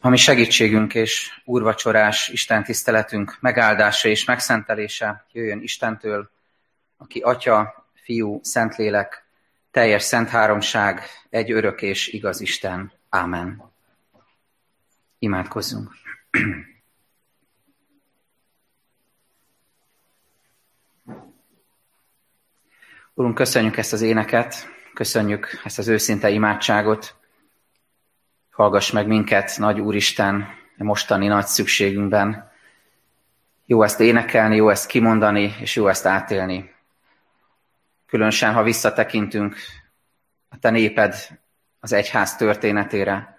ami segítségünk és úrvacsorás Isten tiszteletünk megáldása és megszentelése jöjjön Istentől, aki Atya, Fiú, Szentlélek, teljes szent háromság, egy örök és igaz Isten. Ámen. Imádkozzunk. Urunk, köszönjük ezt az éneket, köszönjük ezt az őszinte imádságot, Hallgass meg minket, nagy Úristen, mostani nagy szükségünkben. Jó ezt énekelni, jó ezt kimondani, és jó ezt átélni. Különösen, ha visszatekintünk a te néped az egyház történetére.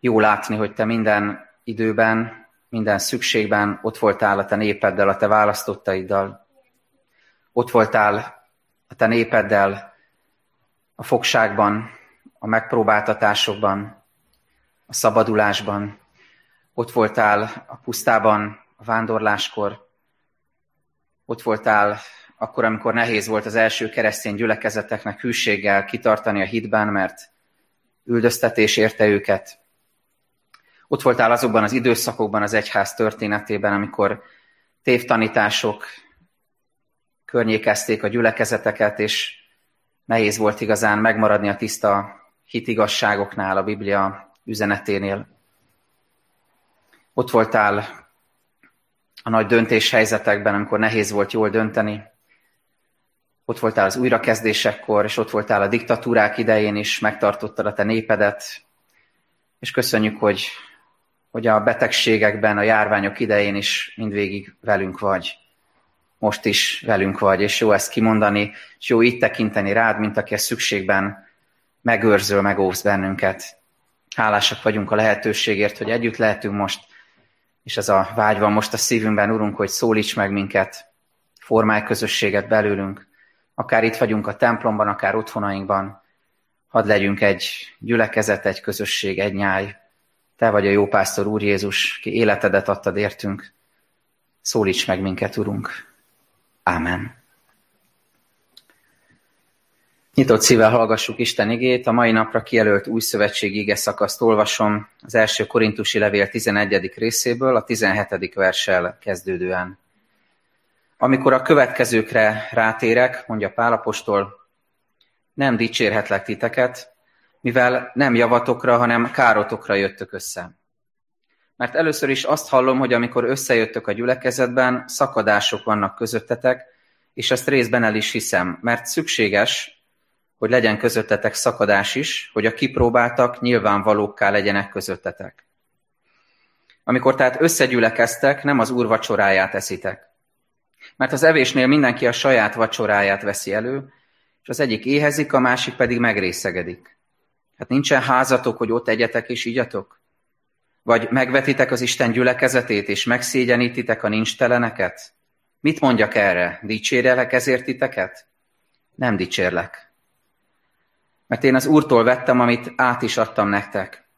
Jó látni, hogy te minden időben, minden szükségben ott voltál a te népeddel, a te választottaiddal. Ott voltál a te népeddel a fogságban, a megpróbáltatásokban, a szabadulásban. Ott voltál a pusztában, a vándorláskor. Ott voltál akkor, amikor nehéz volt az első keresztény gyülekezeteknek hűséggel kitartani a hitben, mert üldöztetés érte őket. Ott voltál azokban az időszakokban az egyház történetében, amikor tévtanítások környékezték a gyülekezeteket, és nehéz volt igazán megmaradni a tiszta hitigasságoknál, a Biblia üzeneténél. Ott voltál a nagy döntéshelyzetekben, amikor nehéz volt jól dönteni. Ott voltál az újrakezdésekkor, és ott voltál a diktatúrák idején is, megtartottad a te népedet, és köszönjük, hogy, hogy a betegségekben, a járványok idején is mindvégig velünk vagy. Most is velünk vagy, és jó ezt kimondani, és jó itt tekinteni rád, mint aki a szükségben megőrzöl, megóvsz bennünket. Hálásak vagyunk a lehetőségért, hogy együtt lehetünk most, és ez a vágy van most a szívünkben, Urunk, hogy szólíts meg minket, formálj közösséget belőlünk, akár itt vagyunk a templomban, akár otthonainkban, hadd legyünk egy gyülekezet, egy közösség, egy nyáj. Te vagy a jó pásztor Úr Jézus, ki életedet adtad értünk. Szólíts meg minket, Urunk. Ámen. Nyitott szívvel hallgassuk Isten igét, a mai napra kijelölt új szövetség ige szakaszt olvasom az első korintusi levél 11. részéből, a 17. verssel kezdődően. Amikor a következőkre rátérek, mondja Pálapostól, nem dicsérhetlek titeket, mivel nem javatokra, hanem károtokra jöttök össze. Mert először is azt hallom, hogy amikor összejöttök a gyülekezetben, szakadások vannak közöttetek, és ezt részben el is hiszem, mert szükséges, hogy legyen közöttetek szakadás is, hogy a kipróbáltak nyilvánvalókká legyenek közöttetek. Amikor tehát összegyülekeztek, nem az úr vacsoráját eszitek. Mert az evésnél mindenki a saját vacsoráját veszi elő, és az egyik éhezik, a másik pedig megrészegedik. Hát nincsen házatok, hogy ott egyetek és igyatok? Vagy megvetitek az Isten gyülekezetét, és megszégyenítitek a nincs teleneket? Mit mondjak erre? Dicsérjelek ezért titeket? Nem dicsérlek. Mert én az Úrtól vettem, amit át is adtam nektek.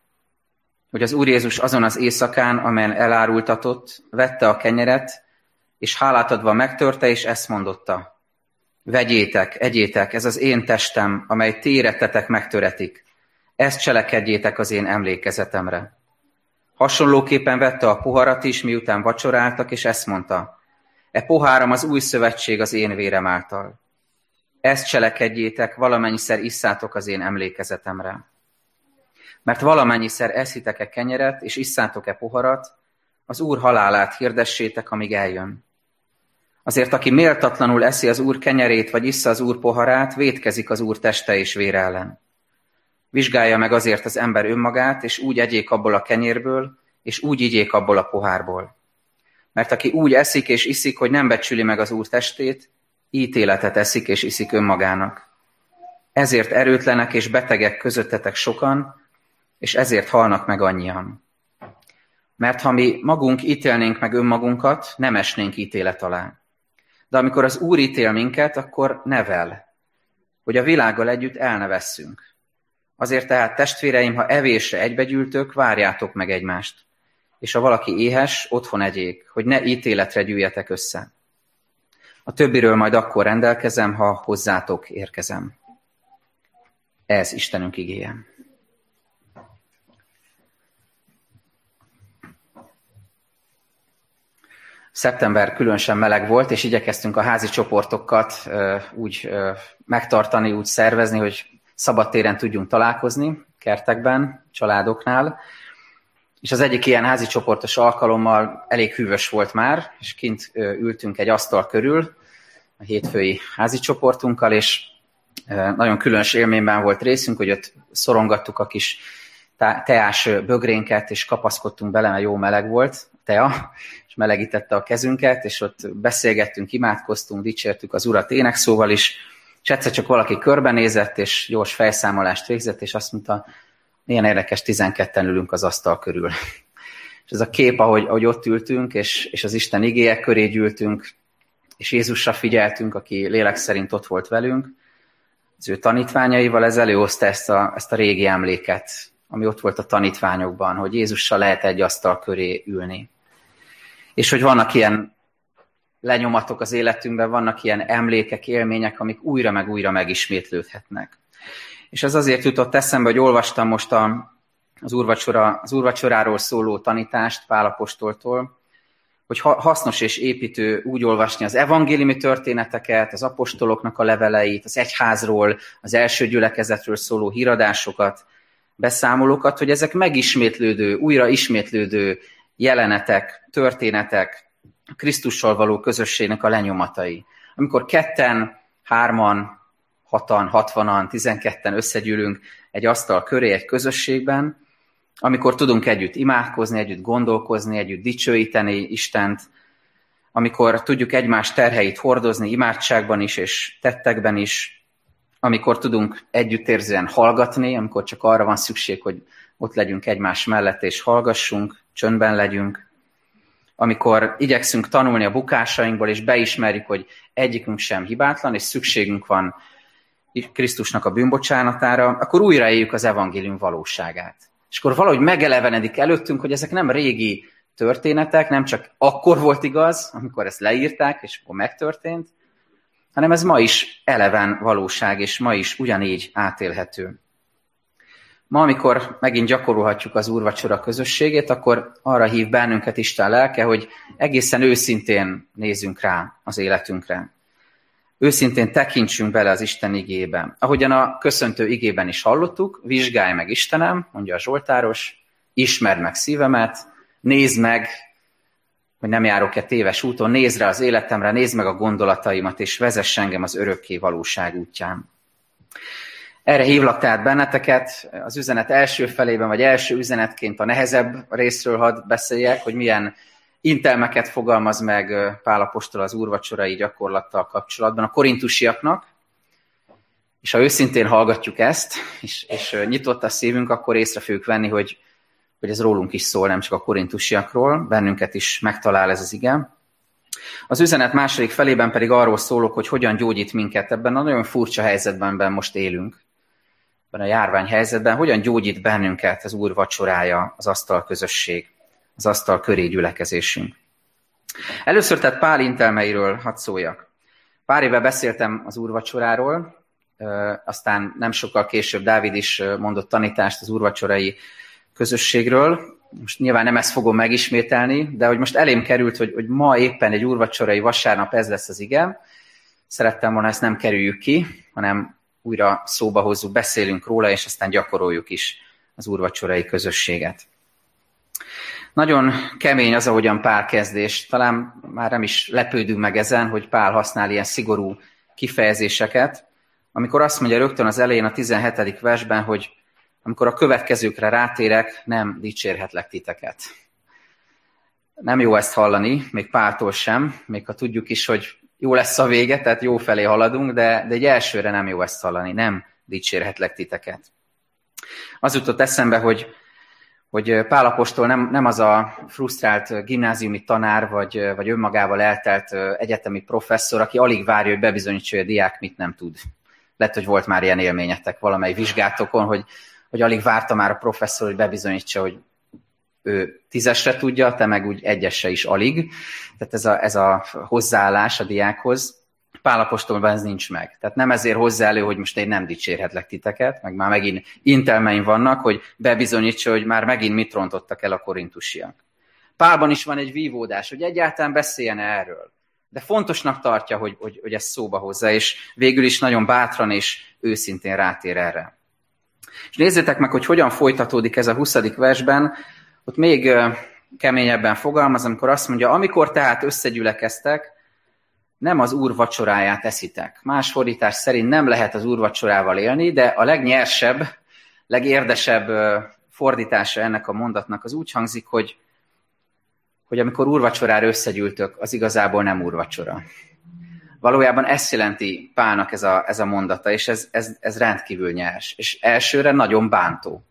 Hogy az Úr Jézus azon az éjszakán, amelyen elárultatott, vette a kenyeret, és hálát adva megtörte, és ezt mondotta. Vegyétek, egyétek, ez az én testem, amely ti érettetek megtöretik. Ezt cselekedjétek az én emlékezetemre. Hasonlóképpen vette a poharat is, miután vacsoráltak, és ezt mondta. E poháram az új szövetség az én vérem által. Ezt cselekedjétek, valamennyiszer isszátok az én emlékezetemre. Mert valamennyiszer eszitek-e kenyeret, és isszátok-e poharat, az Úr halálát hirdessétek, amíg eljön. Azért, aki méltatlanul eszi az Úr kenyerét, vagy issza az Úr poharát, vétkezik az Úr teste és vér ellen. Vizsgálja meg azért az ember önmagát, és úgy egyék abból a kenyérből, és úgy igyék abból a pohárból. Mert aki úgy eszik és iszik, hogy nem becsüli meg az Úr testét, ítéletet eszik és iszik önmagának. Ezért erőtlenek és betegek közöttetek sokan, és ezért halnak meg annyian. Mert ha mi magunk ítélnénk meg önmagunkat, nem esnénk ítélet alá. De amikor az Úr ítél minket, akkor nevel, hogy a világgal együtt elnevesszünk. Azért tehát, testvéreim, ha evésre egybegyűltök, várjátok meg egymást. És ha valaki éhes, otthon egyék, hogy ne ítéletre gyűjjetek össze. A többiről majd akkor rendelkezem, ha hozzátok érkezem. Ez Istenünk igéje. szeptember különösen meleg volt, és igyekeztünk a házi csoportokat úgy megtartani, úgy szervezni, hogy szabadtéren tudjunk találkozni, kertekben, családoknál. És az egyik ilyen házi csoportos alkalommal elég hűvös volt már, és kint ültünk egy asztal körül, a hétfői házi csoportunkkal, és nagyon különös élményben volt részünk, hogy ott szorongattuk a kis teás bögrénket, és kapaszkodtunk bele, mert jó meleg volt tea, és melegítette a kezünket, és ott beszélgettünk, imádkoztunk, dicsértük az urat énekszóval is, és egyszer csak valaki körbenézett, és gyors fejszámolást végzett, és azt mondta, milyen érdekes, 12-en ülünk az asztal körül. És ez a kép, ahogy, ahogy ott ültünk, és, és az Isten igéje köré gyűltünk, és Jézusra figyeltünk, aki lélek szerint ott volt velünk, az ő tanítványaival, ez előhozta ezt a, ezt a régi emléket, ami ott volt a tanítványokban, hogy Jézussal lehet egy asztal köré ülni. És hogy vannak ilyen lenyomatok az életünkben, vannak ilyen emlékek, élmények, amik újra meg újra megismétlődhetnek. És ez azért jutott eszembe, hogy olvastam most a, az, úrvacsora, az úrvacsoráról szóló tanítást Pálapostoltól, hogy hasznos és építő úgy olvasni az evangéliumi történeteket, az apostoloknak a leveleit, az egyházról, az első gyülekezetről szóló híradásokat, beszámolókat, hogy ezek megismétlődő, újra ismétlődő jelenetek, történetek, Krisztussal való közösségnek a lenyomatai. Amikor ketten, hárman, hatan, hatvanan, tizenketten összegyűlünk egy asztal köré, egy közösségben, amikor tudunk együtt imádkozni, együtt gondolkozni, együtt dicsőíteni Istent, amikor tudjuk egymás terheit hordozni imádságban is és tettekben is, amikor tudunk együttérzően hallgatni, amikor csak arra van szükség, hogy ott legyünk egymás mellett és hallgassunk, csöndben legyünk, amikor igyekszünk tanulni a bukásainkból, és beismerjük, hogy egyikünk sem hibátlan, és szükségünk van Krisztusnak a bűnbocsánatára, akkor újra éljük az evangélium valóságát. És akkor valahogy megelevenedik előttünk, hogy ezek nem régi történetek, nem csak akkor volt igaz, amikor ezt leírták, és akkor megtörtént, hanem ez ma is eleven valóság, és ma is ugyanígy átélhető. Ma, amikor megint gyakorolhatjuk az úrvacsora közösségét, akkor arra hív bennünket Isten lelke, hogy egészen őszintén nézzünk rá az életünkre. Őszintén tekintsünk bele az Isten igébe. Ahogyan a köszöntő igében is hallottuk, vizsgálj meg Istenem, mondja a Zsoltáros, ismerd meg szívemet, nézd meg, hogy nem járok-e téves úton, nézd rá az életemre, nézd meg a gondolataimat, és vezess engem az örökké valóság útján. Erre hívlak tehát benneteket, az üzenet első felében, vagy első üzenetként a nehezebb részről hadd beszéljek, hogy milyen intelmeket fogalmaz meg Pálapostól az úrvacsorai gyakorlattal kapcsolatban a korintusiaknak, és ha őszintén hallgatjuk ezt, és, és nyitott a szívünk, akkor észre fogjuk venni, hogy, hogy ez rólunk is szól, nem csak a korintusiakról, bennünket is megtalál ez az igen. Az üzenet második felében pedig arról szólok, hogy hogyan gyógyít minket. Ebben a nagyon furcsa helyzetben, amiben most élünk, ebben a járvány helyzetben, hogyan gyógyít bennünket az Úr vacsorája, az asztal közösség az asztal köré gyülekezésünk. Először tehát Pál intelmeiről hadd szóljak. Pár éve beszéltem az úrvacsoráról, aztán nem sokkal később Dávid is mondott tanítást az úrvacsorai közösségről. Most nyilván nem ezt fogom megismételni, de hogy most elém került, hogy, hogy ma éppen egy úrvacsorai vasárnap ez lesz az igen, szerettem volna ezt nem kerüljük ki, hanem újra szóba hozzuk, beszélünk róla, és aztán gyakoroljuk is az úrvacsorai közösséget. Nagyon kemény az, ahogyan Pál kezdés. Talán már nem is lepődünk meg ezen, hogy Pál használ ilyen szigorú kifejezéseket, amikor azt mondja rögtön az elején a 17. versben, hogy amikor a következőkre rátérek, nem dicsérhetlek titeket. Nem jó ezt hallani, még Páltól sem, még ha tudjuk is, hogy jó lesz a vége, tehát jó felé haladunk, de, de egy elsőre nem jó ezt hallani, nem dicsérhetlek titeket. Az jutott eszembe, hogy hogy Pálapostól nem, nem az a frusztrált gimnáziumi tanár, vagy, vagy önmagával eltelt egyetemi professzor, aki alig várja, hogy bebizonyítsa, hogy a diák mit nem tud. Lehet, hogy volt már ilyen élményetek valamely vizsgátokon, hogy, hogy alig várta már a professzor, hogy bebizonyítsa, hogy ő tízesre tudja, te meg úgy egyesre is alig. Tehát ez a, ez a hozzáállás a diákhoz. Pálapostolban ez nincs meg. Tehát nem ezért hozzá elő, hogy most én nem dicsérhetlek titeket, meg már megint intelmeim vannak, hogy bebizonyítsa, hogy már megint mit rontottak el a korintusiak. Pálban is van egy vívódás, hogy egyáltalán beszéljen erről. De fontosnak tartja, hogy, hogy, hogy ezt szóba hozza, és végül is nagyon bátran és őszintén rátér erre. És nézzétek meg, hogy hogyan folytatódik ez a 20. versben. Ott még keményebben fogalmaz, amikor azt mondja, amikor tehát összegyülekeztek, nem az úr vacsoráját eszitek. Más fordítás szerint nem lehet az úr vacsorával élni, de a legnyersebb, legérdesebb fordítása ennek a mondatnak az úgy hangzik, hogy, hogy amikor úrvacsorára összegyűltök, az igazából nem úrvacsora. Valójában ezt jelenti Pálnak ez a, ez a mondata, és ez, ez, ez rendkívül nyers. És elsőre nagyon bántó.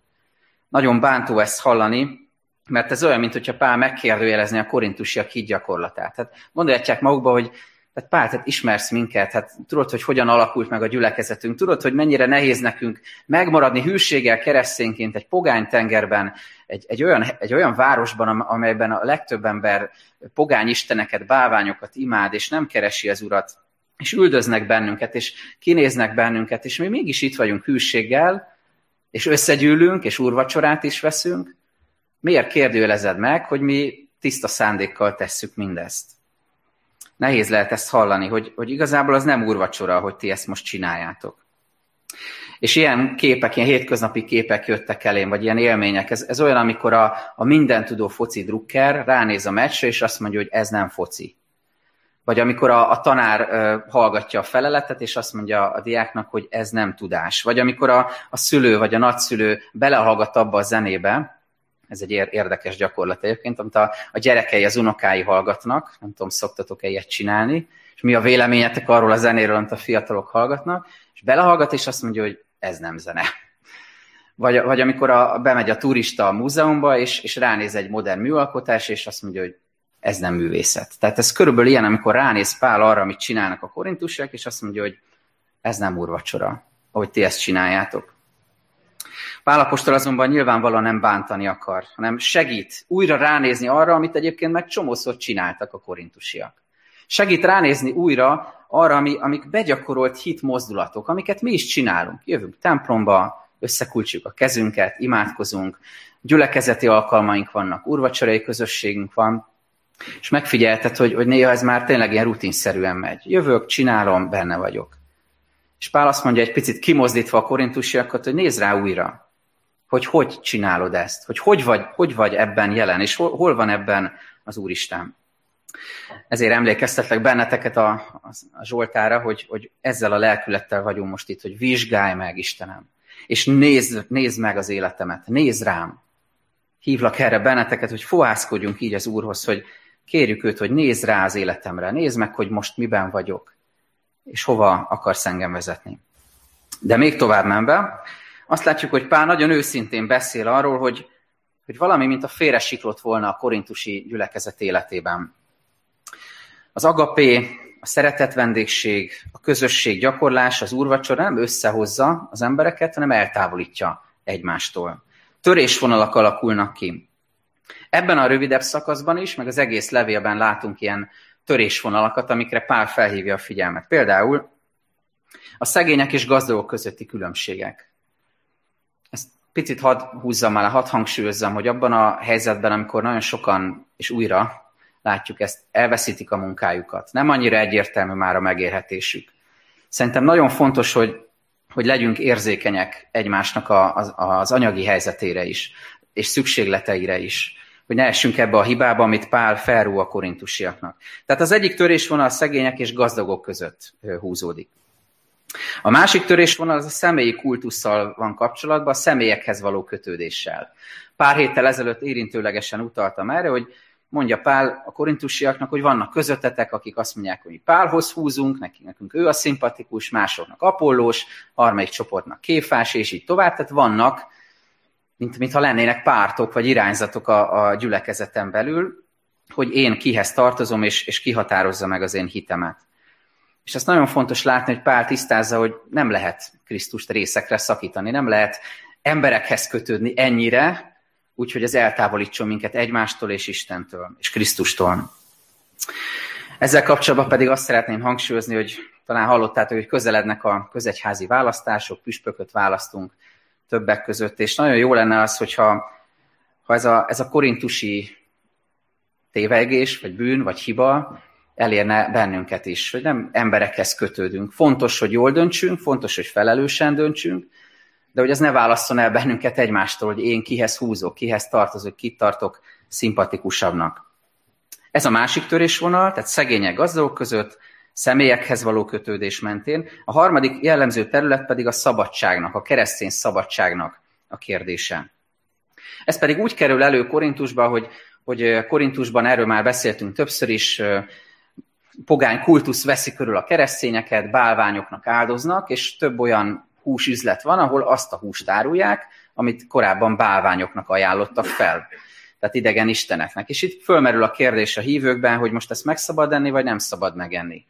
Nagyon bántó ezt hallani, mert ez olyan, mintha Pál megkérdőjelezni a korintusiak híd gyakorlatát. Tehát gondolják magukba, hogy tehát Pál, tehát ismersz minket, hát tudod, hogy hogyan alakult meg a gyülekezetünk, tudod, hogy mennyire nehéz nekünk megmaradni hűséggel keresztényként egy pogány tengerben, egy, egy, olyan, egy olyan városban, amelyben a legtöbb ember pogány isteneket, báványokat imád, és nem keresi az urat, és üldöznek bennünket, és kinéznek bennünket, és mi mégis itt vagyunk hűséggel, és összegyűlünk, és úrvacsorát is veszünk. Miért kérdőjelezed meg, hogy mi tiszta szándékkal tesszük mindezt? Nehéz lehet ezt hallani, hogy, hogy igazából az nem úrvacsora, hogy ti ezt most csináljátok. És ilyen képek, ilyen hétköznapi képek jöttek elém, vagy ilyen élmények. Ez, ez olyan, amikor a, a mindentudó foci drukker ránéz a meccsre, és azt mondja, hogy ez nem foci. Vagy amikor a, a tanár uh, hallgatja a feleletet, és azt mondja a diáknak, hogy ez nem tudás. Vagy amikor a, a szülő vagy a nagyszülő belehallgat abba a zenébe, ez egy érdekes gyakorlat egyébként, amit a, a gyerekei, az unokái hallgatnak, nem tudom, szoktatok-e ilyet csinálni, és mi a véleményetek arról a zenéről, amit a fiatalok hallgatnak, és belehallgat, és azt mondja, hogy ez nem zene. Vagy, vagy amikor a, bemegy a turista a múzeumba, és, és ránéz egy modern műalkotás, és azt mondja, hogy ez nem művészet. Tehát ez körülbelül ilyen, amikor ránéz Pál arra, amit csinálnak a korintusiak, és azt mondja, hogy ez nem úrvacsora, ahogy ti ezt csináljátok. Pálapostól azonban nyilvánvalóan nem bántani akar, hanem segít újra ránézni arra, amit egyébként meg csomószor csináltak a korintusiak. Segít ránézni újra arra, ami, amik begyakorolt hit mozdulatok, amiket mi is csinálunk. Jövünk templomba, összekulcsuk a kezünket, imádkozunk, gyülekezeti alkalmaink vannak, urvacsorai közösségünk van, és megfigyelted, hogy, hogy néha ez már tényleg ilyen rutinszerűen megy. Jövök, csinálom, benne vagyok. És Pál azt mondja egy picit kimozdítva a korintusiakat, hogy nézd rá újra hogy hogy csinálod ezt, hogy hogy vagy, hogy vagy ebben jelen, és hol, hol van ebben az Úristen. Ezért emlékeztetlek benneteket a, a, a Zsoltára, hogy, hogy ezzel a lelkülettel vagyunk most itt, hogy vizsgálj meg, Istenem, és nézd, nézd meg az életemet, nézd rám. Hívlak erre benneteket, hogy fohászkodjunk így az Úrhoz, hogy kérjük őt, hogy nézd rá az életemre, nézd meg, hogy most miben vagyok, és hova akarsz engem vezetni. De még tovább menve, azt látjuk, hogy Pál nagyon őszintén beszél arról, hogy, hogy valami, mint a félre siklott volna a korintusi gyülekezet életében. Az agapé, a szeretet vendégség, a közösség gyakorlás, az úrvacsora nem összehozza az embereket, hanem eltávolítja egymástól. Törésvonalak alakulnak ki. Ebben a rövidebb szakaszban is, meg az egész levélben látunk ilyen törésvonalakat, amikre Pál felhívja a figyelmet. Például a szegények és gazdagok közötti különbségek picit hadd húzzam el, hadd hangsúlyozzam, hogy abban a helyzetben, amikor nagyon sokan, és újra látjuk ezt, elveszítik a munkájukat. Nem annyira egyértelmű már a megérhetésük. Szerintem nagyon fontos, hogy, hogy legyünk érzékenyek egymásnak a, az, az anyagi helyzetére is, és szükségleteire is hogy ne essünk ebbe a hibába, amit Pál felrú a korintusiaknak. Tehát az egyik törésvonal a szegények és gazdagok között húzódik. A másik törésvonal az a személyi kultusszal van kapcsolatban, a személyekhez való kötődéssel. Pár héttel ezelőtt érintőlegesen utaltam erre, hogy mondja Pál a korintusiaknak, hogy vannak közöttetek, akik azt mondják, hogy Pálhoz húzunk, nekünk, nekünk ő a szimpatikus, másoknak Apollós, harmadik csoportnak Kéfás, és így tovább. Tehát vannak, mint, mintha lennének pártok vagy irányzatok a, a gyülekezeten belül, hogy én kihez tartozom, és, és kihatározza meg az én hitemet. És azt nagyon fontos látni, hogy Pál tisztázza, hogy nem lehet Krisztust részekre szakítani, nem lehet emberekhez kötődni ennyire, úgyhogy ez eltávolítson minket egymástól és Istentől, és Krisztustól. Ezzel kapcsolatban pedig azt szeretném hangsúlyozni, hogy talán hallottátok, hogy közelednek a közegyházi választások, püspököt választunk többek között, és nagyon jó lenne az, hogyha ha ez a, ez a korintusi tévegés, vagy bűn, vagy hiba elérne bennünket is, hogy nem emberekhez kötődünk. Fontos, hogy jól döntsünk, fontos, hogy felelősen döntsünk, de hogy ez ne válasszon el bennünket egymástól, hogy én kihez húzok, kihez tartozok, kit tartok szimpatikusabbnak. Ez a másik törésvonal, tehát szegények gazdagok között, személyekhez való kötődés mentén. A harmadik jellemző terület pedig a szabadságnak, a keresztény szabadságnak a kérdése. Ez pedig úgy kerül elő Korintusba, hogy, hogy Korintusban erről már beszéltünk többször is, pogány kultusz veszi körül a keresztényeket, bálványoknak áldoznak, és több olyan húsüzlet van, ahol azt a húst árulják, amit korábban bálványoknak ajánlottak fel. Tehát idegen isteneknek. És itt fölmerül a kérdés a hívőkben, hogy most ezt meg szabad enni, vagy nem szabad megenni.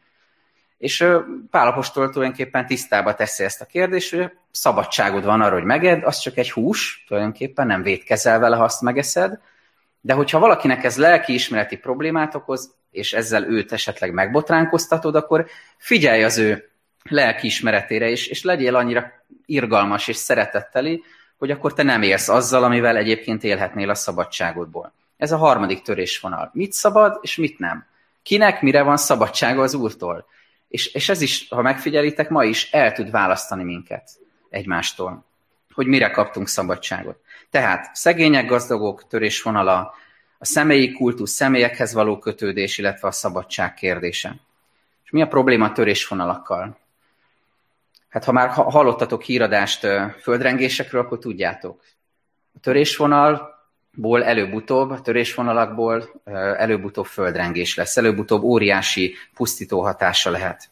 És Pálapostól tulajdonképpen tisztába teszi ezt a kérdést, hogy szabadságod van arra, hogy meged, az csak egy hús, tulajdonképpen nem védkezel vele, ha azt megeszed, de hogyha valakinek ez lelkiismereti problémát okoz, és ezzel őt esetleg megbotránkoztatod, akkor figyelj az ő lelkiismeretére, és, és legyél annyira irgalmas és szeretetteli, hogy akkor te nem élsz azzal, amivel egyébként élhetnél a szabadságodból. Ez a harmadik törésvonal. Mit szabad, és mit nem. Kinek mire van szabadsága az Úrtól. És, és ez is, ha megfigyelitek, ma is el tud választani minket egymástól, hogy mire kaptunk szabadságot. Tehát szegények, gazdagok, törésvonala, a személyi kultusz, személyekhez való kötődés, illetve a szabadság kérdése. És mi a probléma a törésvonalakkal? Hát ha már hallottatok híradást földrengésekről, akkor tudjátok. A törésvonalból előbb-utóbb, törésvonalakból előbb-utóbb földrengés lesz, előbb-utóbb óriási pusztító hatása lehet.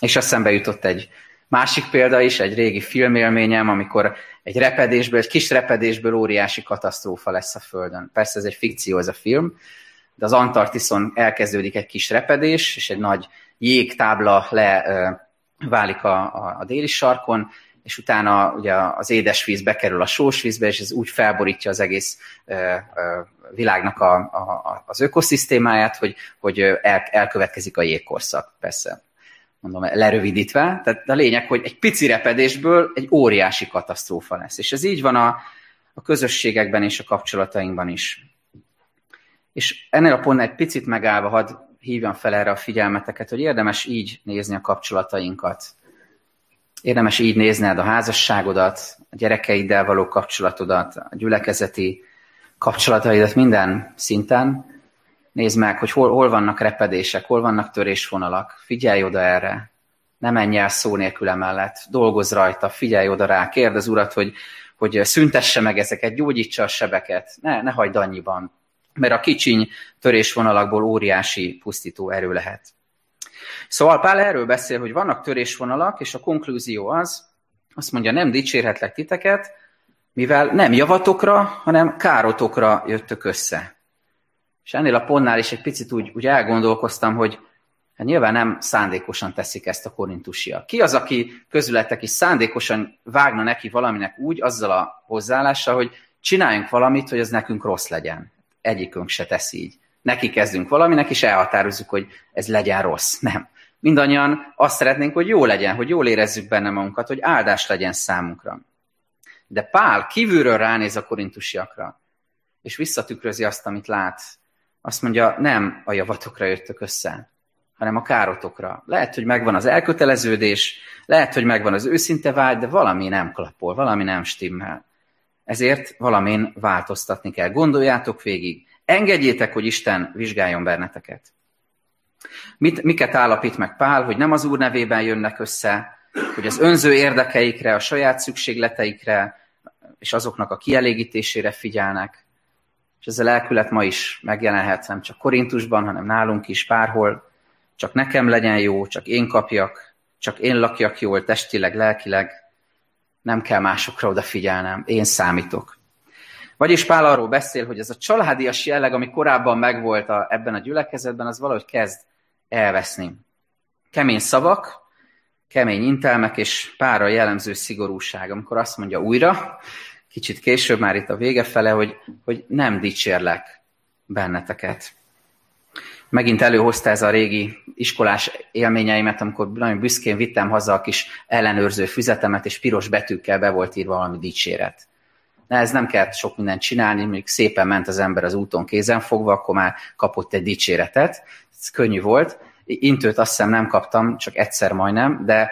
És eszembe jutott egy másik példa is, egy régi filmélményem, amikor egy repedésből, egy kis repedésből óriási katasztrófa lesz a Földön. Persze ez egy fikció, ez a film, de az Antarktiszon elkezdődik egy kis repedés, és egy nagy jégtábla le válik a, a, a déli sarkon, és utána ugye az édesvíz bekerül a sós vízbe, és ez úgy felborítja az egész világnak a, a, az ökoszisztémáját, hogy, hogy el, elkövetkezik a jégkorszak, persze mondom, lerövidítve. Tehát a lényeg, hogy egy pici repedésből egy óriási katasztrófa lesz. És ez így van a, a közösségekben és a kapcsolatainkban is. És ennél a pontnál egy picit megállva hadd hívjam fel erre a figyelmeteket, hogy érdemes így nézni a kapcsolatainkat. Érdemes így nézned a házasságodat, a gyerekeiddel való kapcsolatodat, a gyülekezeti kapcsolataidat minden szinten. Nézd meg, hogy hol, hol vannak repedések, hol vannak törésvonalak. Figyelj oda erre. Ne menj el szó nélkül emellett. Dolgozz rajta, figyelj oda rá. Kérd az urat, hogy, hogy szüntesse meg ezeket, gyógyítsa a sebeket. Ne, ne hagyd annyiban mert a kicsiny törésvonalakból óriási pusztító erő lehet. Szóval Pál erről beszél, hogy vannak törésvonalak, és a konklúzió az, azt mondja, nem dicsérhetlek titeket, mivel nem javatokra, hanem károtokra jöttök össze. És ennél a pontnál is egy picit úgy, úgy elgondolkoztam, hogy hát nyilván nem szándékosan teszik ezt a korintusiak. Ki az, aki közületek is szándékosan vágna neki valaminek úgy, azzal a hozzáállással, hogy csináljunk valamit, hogy ez nekünk rossz legyen egyikünk se tesz így. Neki kezdünk valaminek, és elhatározzuk, hogy ez legyen rossz. Nem. Mindannyian azt szeretnénk, hogy jó legyen, hogy jól érezzük benne magunkat, hogy áldás legyen számunkra. De Pál kívülről ránéz a korintusiakra, és visszatükrözi azt, amit lát. Azt mondja, nem a javatokra jöttök össze, hanem a károtokra. Lehet, hogy megvan az elköteleződés, lehet, hogy megvan az őszinte vágy, de valami nem klapol, valami nem stimmel. Ezért valamin változtatni kell. Gondoljátok végig. Engedjétek, hogy Isten vizsgáljon benneteket. Mit, miket állapít meg Pál, hogy nem az Úr nevében jönnek össze, hogy az önző érdekeikre, a saját szükségleteikre és azoknak a kielégítésére figyelnek. És ez a lelkület ma is megjelenhet, nem csak Korintusban, hanem nálunk is, bárhol. Csak nekem legyen jó, csak én kapjak, csak én lakjak jól, testileg, lelkileg, nem kell másokra odafigyelnem, én számítok. Vagyis Pál arról beszél, hogy ez a családias jelleg, ami korábban megvolt a, ebben a gyülekezetben, az valahogy kezd elveszni. Kemény szavak, kemény intelmek és pára jellemző szigorúság, amikor azt mondja újra, kicsit később már itt a vége fele, hogy, hogy nem dicsérlek benneteket megint előhozta ez a régi iskolás élményeimet, amikor nagyon büszkén vittem haza a kis ellenőrző füzetemet, és piros betűkkel be volt írva valami dicséret. Ez nem kellett sok mindent csinálni, mondjuk szépen ment az ember az úton kézen fogva, akkor már kapott egy dicséretet. Ez könnyű volt. Intőt azt hiszem nem kaptam, csak egyszer majdnem, de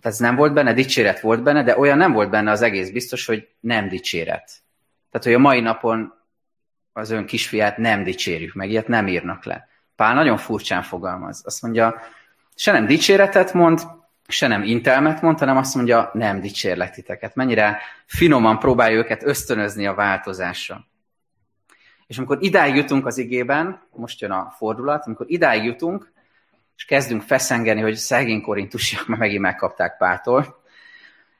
ez nem volt benne, dicséret volt benne, de olyan nem volt benne az egész biztos, hogy nem dicséret. Tehát, hogy a mai napon az ön kisfiát nem dicsérjük meg, ilyet nem írnak le. Pál nagyon furcsán fogalmaz. Azt mondja, se nem dicséretet mond, se nem intelmet mond, hanem azt mondja, nem dicsérlek titeket. Mennyire finoman próbálja őket ösztönözni a változásra. És amikor idáig jutunk az igében, most jön a fordulat, amikor idáig jutunk, és kezdünk feszengeni, hogy szegény korintusiak már megint megkapták Pától,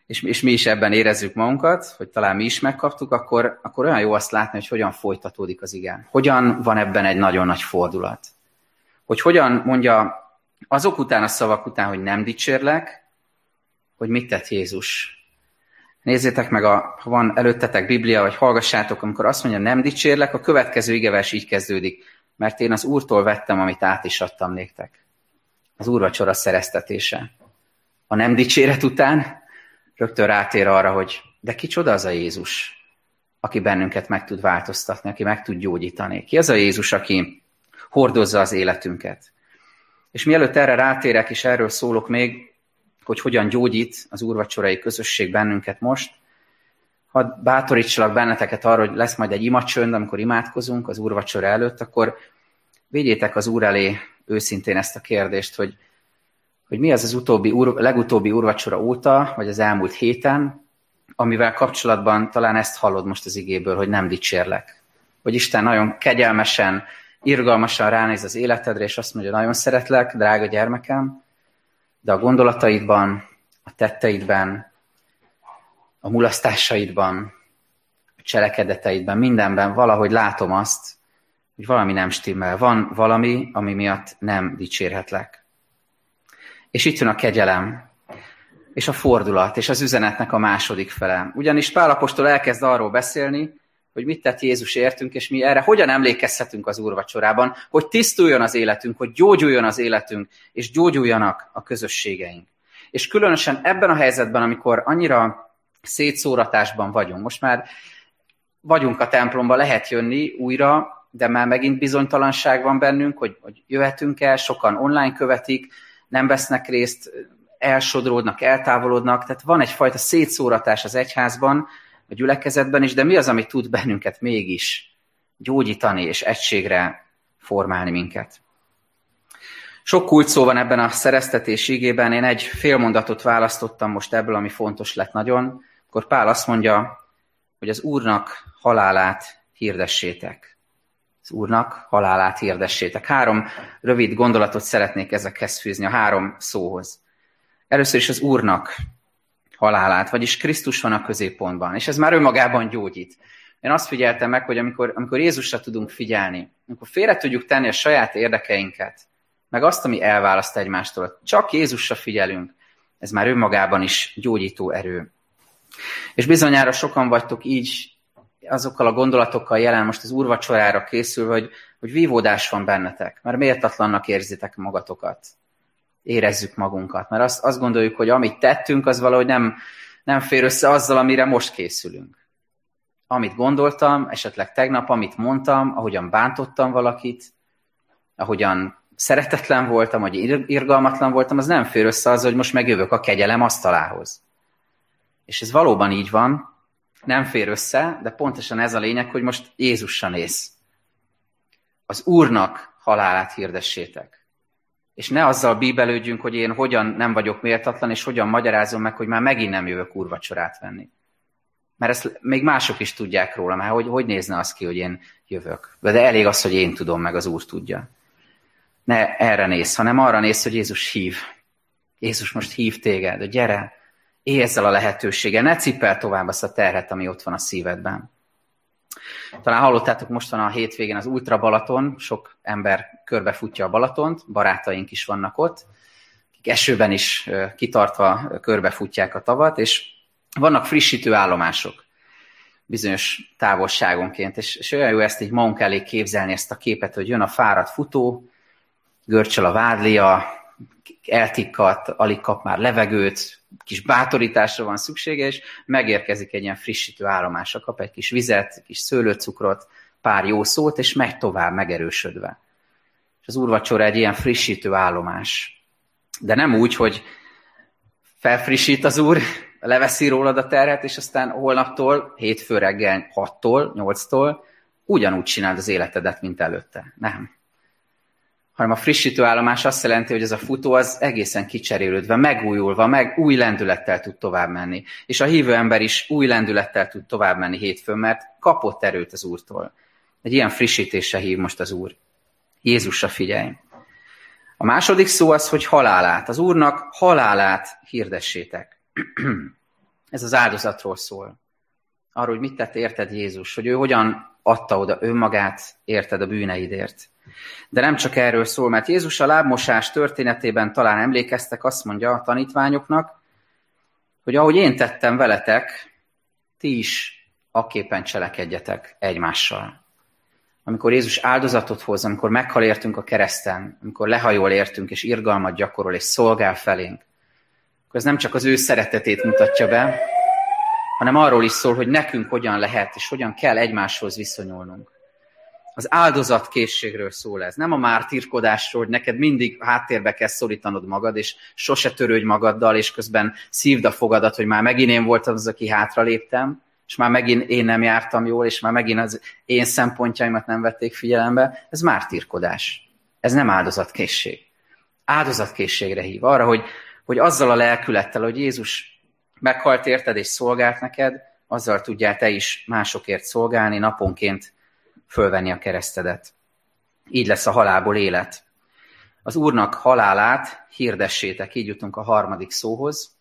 és, és mi is ebben érezzük magunkat, hogy talán mi is megkaptuk, akkor, akkor olyan jó azt látni, hogy hogyan folytatódik az igen. Hogyan van ebben egy nagyon nagy fordulat. Hogy hogyan mondja azok után a szavak után, hogy nem dicsérlek, hogy mit tett Jézus. Nézzétek meg, a, ha van előttetek Biblia, vagy hallgassátok, amikor azt mondja, nem dicsérlek, a következő igevers így kezdődik, mert én az Úrtól vettem, amit át is adtam néktek. Az úrvacsora szereztetése. A nem dicséret után rögtön rátér arra, hogy de kicsoda az a Jézus, aki bennünket meg tud változtatni, aki meg tud gyógyítani. Ki az a Jézus, aki hordozza az életünket? És mielőtt erre rátérek, és erről szólok még, hogy hogyan gyógyít az úrvacsorai közösség bennünket most, hadd bátorítsalak benneteket arra, hogy lesz majd egy imacsönd, amikor imádkozunk az úrvacsora előtt, akkor védjétek az úr elé őszintén ezt a kérdést, hogy, hogy mi az az utóbbi, úr, legutóbbi úrvacsora óta, vagy az elmúlt héten, amivel kapcsolatban talán ezt hallod most az igéből, hogy nem dicsérlek. Hogy Isten nagyon kegyelmesen, irgalmasan ránéz az életedre, és azt mondja, nagyon szeretlek, drága gyermekem, de a gondolataidban, a tetteidben, a mulasztásaidban, a cselekedeteidben, mindenben valahogy látom azt, hogy valami nem stimmel. Van valami, ami miatt nem dicsérhetlek. És itt jön a kegyelem, és a fordulat, és az üzenetnek a második fele. Ugyanis Pálapostól elkezd arról beszélni, hogy mit tett Jézus értünk, és mi erre hogyan emlékezhetünk az úrvacsorában, hogy tisztuljon az életünk, hogy gyógyuljon az életünk, és gyógyuljanak a közösségeink. És különösen ebben a helyzetben, amikor annyira szétszóratásban vagyunk, most már vagyunk a templomba, lehet jönni újra, de már megint bizonytalanság van bennünk, hogy, hogy jöhetünk el, sokan online követik, nem vesznek részt, elsodródnak, eltávolodnak, tehát van egyfajta szétszóratás az egyházban, a gyülekezetben is, de mi az, ami tud bennünket mégis gyógyítani és egységre formálni minket. Sok kult szó van ebben a szereztetés igében, én egy félmondatot választottam most ebből, ami fontos lett nagyon, akkor Pál azt mondja, hogy az Úrnak halálát hirdessétek. Az Úrnak halálát hirdessétek. Három rövid gondolatot szeretnék ezekhez fűzni, a három szóhoz. Először is az Úrnak halálát, vagyis Krisztus van a középpontban, és ez már önmagában gyógyít. Én azt figyeltem meg, hogy amikor, amikor Jézusra tudunk figyelni, amikor félre tudjuk tenni a saját érdekeinket, meg azt, ami elválaszt egymástól, csak Jézusra figyelünk, ez már önmagában is gyógyító erő. És bizonyára sokan vagytok így azokkal a gondolatokkal jelen most az úrvacsorára készül, hogy, hogy vívódás van bennetek, mert méltatlannak érzitek magatokat érezzük magunkat. Mert azt, azt gondoljuk, hogy amit tettünk, az valahogy nem, nem fér össze azzal, amire most készülünk. Amit gondoltam, esetleg tegnap, amit mondtam, ahogyan bántottam valakit, ahogyan szeretetlen voltam, vagy irgalmatlan voltam, az nem fér össze azzal, hogy most megjövök a kegyelem asztalához. És ez valóban így van, nem fér össze, de pontosan ez a lényeg, hogy most Jézussal néz. Az Úrnak halálát hirdessétek és ne azzal bíbelődjünk, hogy én hogyan nem vagyok méltatlan, és hogyan magyarázom meg, hogy már megint nem jövök úrvacsorát venni. Mert ezt még mások is tudják róla, mert hogy, hogy nézne az ki, hogy én jövök. De elég az, hogy én tudom, meg az Úr tudja. Ne erre néz, hanem arra néz, hogy Jézus hív. Jézus most hív téged, hogy gyere, élj ezzel a lehetőséggel, ne cipel tovább azt a terhet, ami ott van a szívedben. Talán hallottátok mostan a hétvégén az Ultra Balaton, sok ember körbefutja a Balatont, barátaink is vannak ott, akik esőben is kitartva körbefutják a tavat, és vannak frissítő állomások bizonyos távolságonként, és, és olyan jó ezt így magunk elé képzelni ezt a képet, hogy jön a fáradt futó, görcsel a vádlia, eltikkat, alig kap már levegőt, kis bátorításra van szüksége, és megérkezik egy ilyen frissítő állomásra, kap egy kis vizet, kis szőlőcukrot, pár jó szót, és megy tovább megerősödve. És az úrvacsora egy ilyen frissítő állomás. De nem úgy, hogy felfrissít az úr, leveszi rólad a terhet, és aztán holnaptól, hétfő reggel 6-tól, 8-tól ugyanúgy csináld az életedet, mint előtte. Nem. Hanem a frissítő állomás azt jelenti, hogy ez a futó az egészen kicserélődve, megújulva, meg új lendülettel tud tovább menni. És a hívő ember is új lendülettel tud tovább menni hétfőn, mert kapott erőt az Úrtól. Egy ilyen frissítésre hív most az Úr. Jézusra figyelj. A második szó az, hogy halálát. Az Úrnak halálát hirdessétek. Ez az áldozatról szól. Arról, hogy mit tett érted Jézus, hogy ő hogyan adta oda önmagát, érted a bűneidért. De nem csak erről szól, mert Jézus a lábmosás történetében talán emlékeztek, azt mondja a tanítványoknak, hogy ahogy én tettem veletek, ti is akképpen cselekedjetek egymással. Amikor Jézus áldozatot hoz, amikor meghal értünk a kereszten, amikor lehajol értünk, és irgalmat gyakorol, és szolgál felénk, akkor ez nem csak az ő szeretetét mutatja be, hanem arról is szól, hogy nekünk hogyan lehet, és hogyan kell egymáshoz viszonyulnunk. Az áldozatkészségről szól ez. Nem a mártírkodásról, hogy neked mindig háttérbe kell szorítanod magad, és sose törődj magaddal, és közben szívd a fogadat, hogy már megint én voltam az, aki hátra léptem, és már megint én nem jártam jól, és már megint az én szempontjaimat nem vették figyelembe. Ez mártírkodás. Ez nem áldozatkészség. Áldozatkészségre hív arra, hogy, hogy azzal a lelkülettel, hogy Jézus meghalt érted és szolgált neked, azzal tudjál te is másokért szolgálni, naponként fölvenni a keresztedet. Így lesz a halálból élet. Az Úrnak halálát hirdessétek, így jutunk a harmadik szóhoz.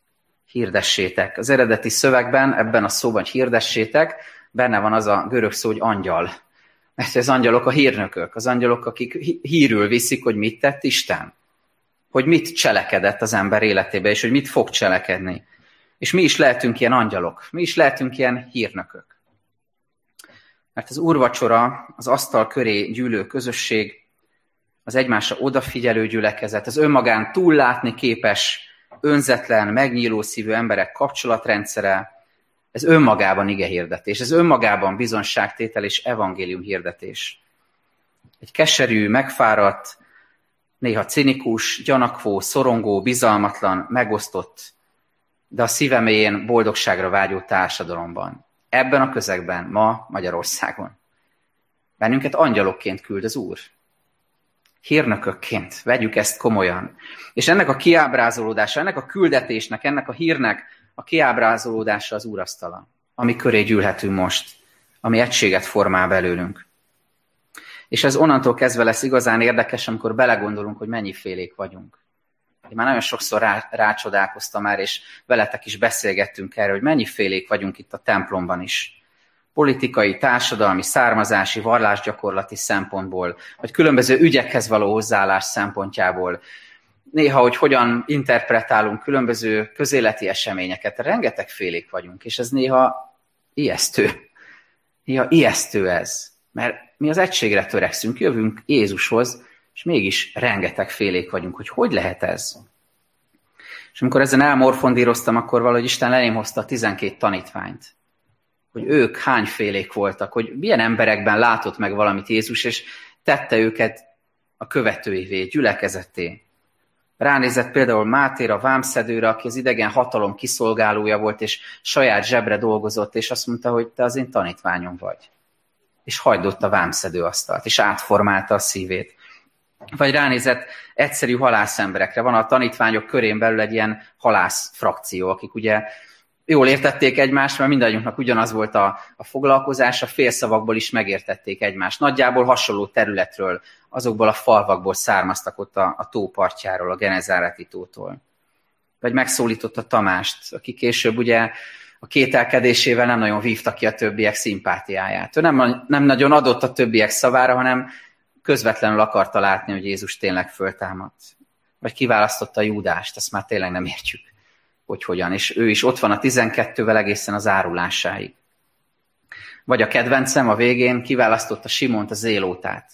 Hirdessétek. Az eredeti szövegben, ebben a szóban hirdessétek, benne van az a görög szó, hogy angyal. Mert az angyalok a hírnökök, az angyalok, akik hírül viszik, hogy mit tett Isten. Hogy mit cselekedett az ember életébe, és hogy mit fog cselekedni. És mi is lehetünk ilyen angyalok, mi is lehetünk ilyen hírnökök. Mert az úrvacsora, az asztal köré gyűlő közösség, az egymásra odafigyelő gyülekezet, az önmagán túllátni képes, önzetlen, megnyíló szívű emberek kapcsolatrendszere, ez önmagában ige hirdetés, ez önmagában bizonságtétel és evangélium hirdetés. Egy keserű, megfáradt, néha cinikus, gyanakvó, szorongó, bizalmatlan, megosztott, de a szíveméjén boldogságra vágyó társadalomban ebben a közegben, ma Magyarországon. Bennünket angyalokként küld az Úr. Hírnökökként vegyük ezt komolyan. És ennek a kiábrázolódása, ennek a küldetésnek, ennek a hírnek a kiábrázolódása az úrasztala, ami köré gyűlhetünk most, ami egységet formál belőlünk. És ez onnantól kezdve lesz igazán érdekes, amikor belegondolunk, hogy mennyi félék vagyunk. Én már nagyon sokszor rá, rácsodálkoztam már, és veletek is beszélgettünk erről, hogy mennyi félék vagyunk itt a templomban is. Politikai, társadalmi, származási, vallásgyakorlati szempontból, vagy különböző ügyekhez való hozzáállás szempontjából. Néha, hogy hogyan interpretálunk különböző közéleti eseményeket, rengeteg félék vagyunk, és ez néha ijesztő. Néha ijesztő ez, mert mi az egységre törekszünk, jövünk Jézushoz, és mégis rengeteg félék vagyunk, hogy hogy lehet ez? És amikor ezen elmorfondíroztam, akkor valahogy Isten elém hozta a 12 tanítványt. Hogy ők hány félék voltak, hogy milyen emberekben látott meg valamit Jézus, és tette őket a követőivé, gyülekezetté. Ránézett például Mátéra, vámszedőre, aki az idegen hatalom kiszolgálója volt, és saját zsebre dolgozott, és azt mondta, hogy te az én tanítványom vagy. És hagydott a vámszedő asztalt, és átformálta a szívét. Vagy ránézett egyszerű halászemberekre. Van a tanítványok körén belül egy ilyen halász frakció, akik ugye jól értették egymást, mert mindannyiunknak ugyanaz volt a, a foglalkozás, a félszavakból is megértették egymást. Nagyjából hasonló területről, azokból a falvakból származtak ott a, a tópartjáról, a Genezáreti tótól. Vagy megszólította Tamást, aki később ugye a kételkedésével nem nagyon vívta ki a többiek szimpátiáját. Ő nem, nem nagyon adott a többiek szavára, hanem közvetlenül akarta látni, hogy Jézus tényleg föltámadt. Vagy kiválasztotta Júdást, ezt már tényleg nem értjük, hogy hogyan. És ő is ott van a 12-vel egészen az árulásáig. Vagy a kedvencem a végén kiválasztotta Simont a zélótát.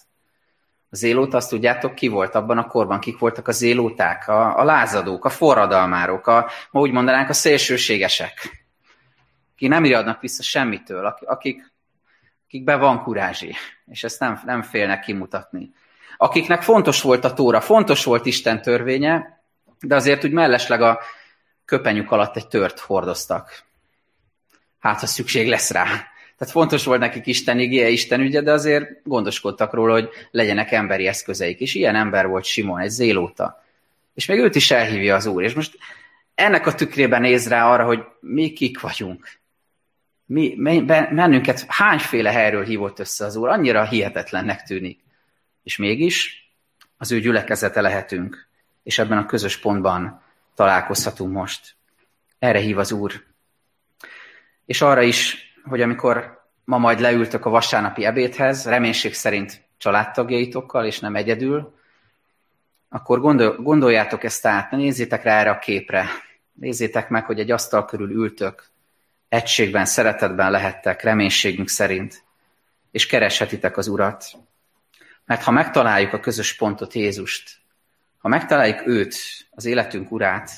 A zélóta, azt tudjátok, ki volt abban a korban, kik voltak a zélóták, a, a lázadók, a forradalmárok, a, ma úgy mondanánk, a szélsőségesek, ki nem riadnak vissza semmitől, akik, akikben van kurázsi, és ezt nem, nem félnek kimutatni. Akiknek fontos volt a tóra, fontos volt Isten törvénye, de azért úgy mellesleg a köpenyük alatt egy tört hordoztak. Hát, ha szükség lesz rá. Tehát fontos volt nekik Isten igéje, Isten ügye, de azért gondoskodtak róla, hogy legyenek emberi eszközeik. És ilyen ember volt Simon, egy zélóta. És még őt is elhívja az Úr. És most ennek a tükrében néz rá arra, hogy mi kik vagyunk. Mi, bennünket hányféle helyről hívott össze az Úr, annyira hihetetlennek tűnik. És mégis az ő gyülekezete lehetünk, és ebben a közös pontban találkozhatunk most. Erre hív az Úr. És arra is, hogy amikor ma majd leültök a vasárnapi ebédhez, reménység szerint családtagjaitokkal, és nem egyedül, akkor gondol, gondoljátok ezt át, nézzétek rá erre a képre. Nézzétek meg, hogy egy asztal körül ültök, egységben, szeretetben lehettek, reménységünk szerint, és kereshetitek az Urat. Mert ha megtaláljuk a közös pontot, Jézust, ha megtaláljuk őt, az életünk urát,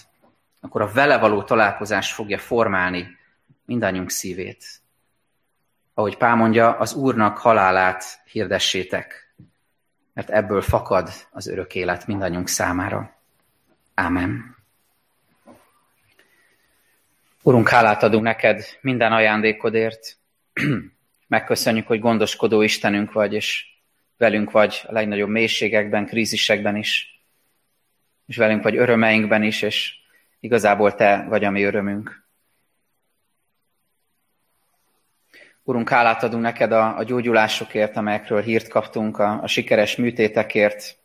akkor a vele való találkozás fogja formálni mindannyiunk szívét. Ahogy Pál mondja, az Úrnak halálát hirdessétek, mert ebből fakad az örök élet mindannyiunk számára. Ámen. Urunk, hálát adunk neked minden ajándékodért. Megköszönjük, hogy gondoskodó Istenünk vagy, és velünk vagy a legnagyobb mélységekben, krízisekben is, és velünk vagy örömeinkben is, és igazából Te vagy a mi örömünk. Urunk, hálát adunk neked a, a gyógyulásokért, amelyekről hírt kaptunk, a, a sikeres műtétekért,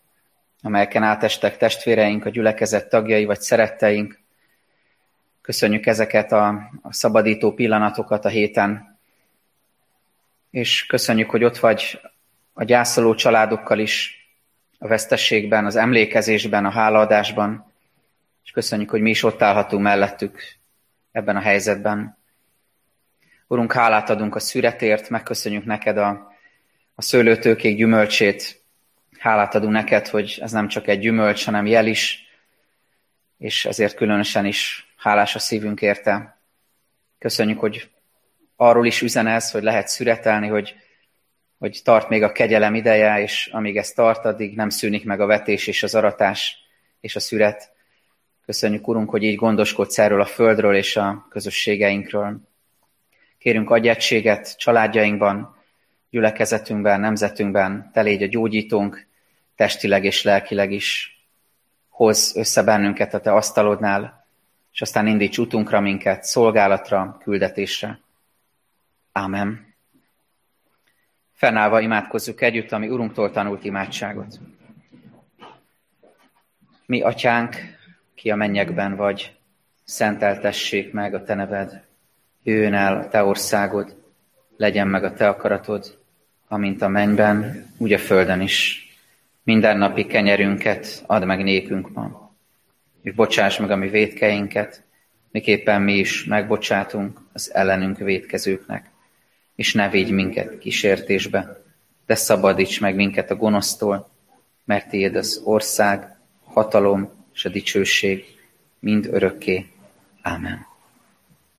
amelyeken átestek testvéreink, a gyülekezet tagjai vagy szeretteink. Köszönjük ezeket a, a szabadító pillanatokat a héten, és köszönjük, hogy ott vagy a gyászoló családokkal is, a vesztességben, az emlékezésben, a hálaadásban, és köszönjük, hogy mi is ott állhatunk mellettük ebben a helyzetben. Urunk, hálát adunk a szüretért, megköszönjük neked a, a szőlőtőkék gyümölcsét. Hálát adunk neked, hogy ez nem csak egy gyümölcs, hanem jel is, és ezért különösen is hálás a szívünk érte. Köszönjük, hogy arról is üzenez, hogy lehet szüretelni, hogy, hogy tart még a kegyelem ideje, és amíg ez tart, addig nem szűnik meg a vetés és az aratás és a szüret. Köszönjük, Urunk, hogy így gondoskodsz erről a földről és a közösségeinkről. Kérünk adj családjainkban, gyülekezetünkben, nemzetünkben, te légy a gyógyítónk, testileg és lelkileg is. Hoz össze bennünket a te asztalodnál, és aztán indíts utunkra minket, szolgálatra, küldetésre. Ámen. Fennállva imádkozzuk együtt, ami Urunktól tanult imádságot. Mi, Atyánk, ki a mennyekben vagy, szenteltessék meg a Te neved, jöjjön el a Te országod, legyen meg a Te akaratod, amint a mennyben, úgy a földön is. Minden napi kenyerünket add meg nékünk ma, és bocsáss meg a mi védkeinket, miképpen mi is megbocsátunk az ellenünk védkezőknek és ne védj minket kísértésbe, de szabadíts meg minket a gonosztól, mert tiéd az ország, hatalom és a dicsőség mind örökké. Ámen.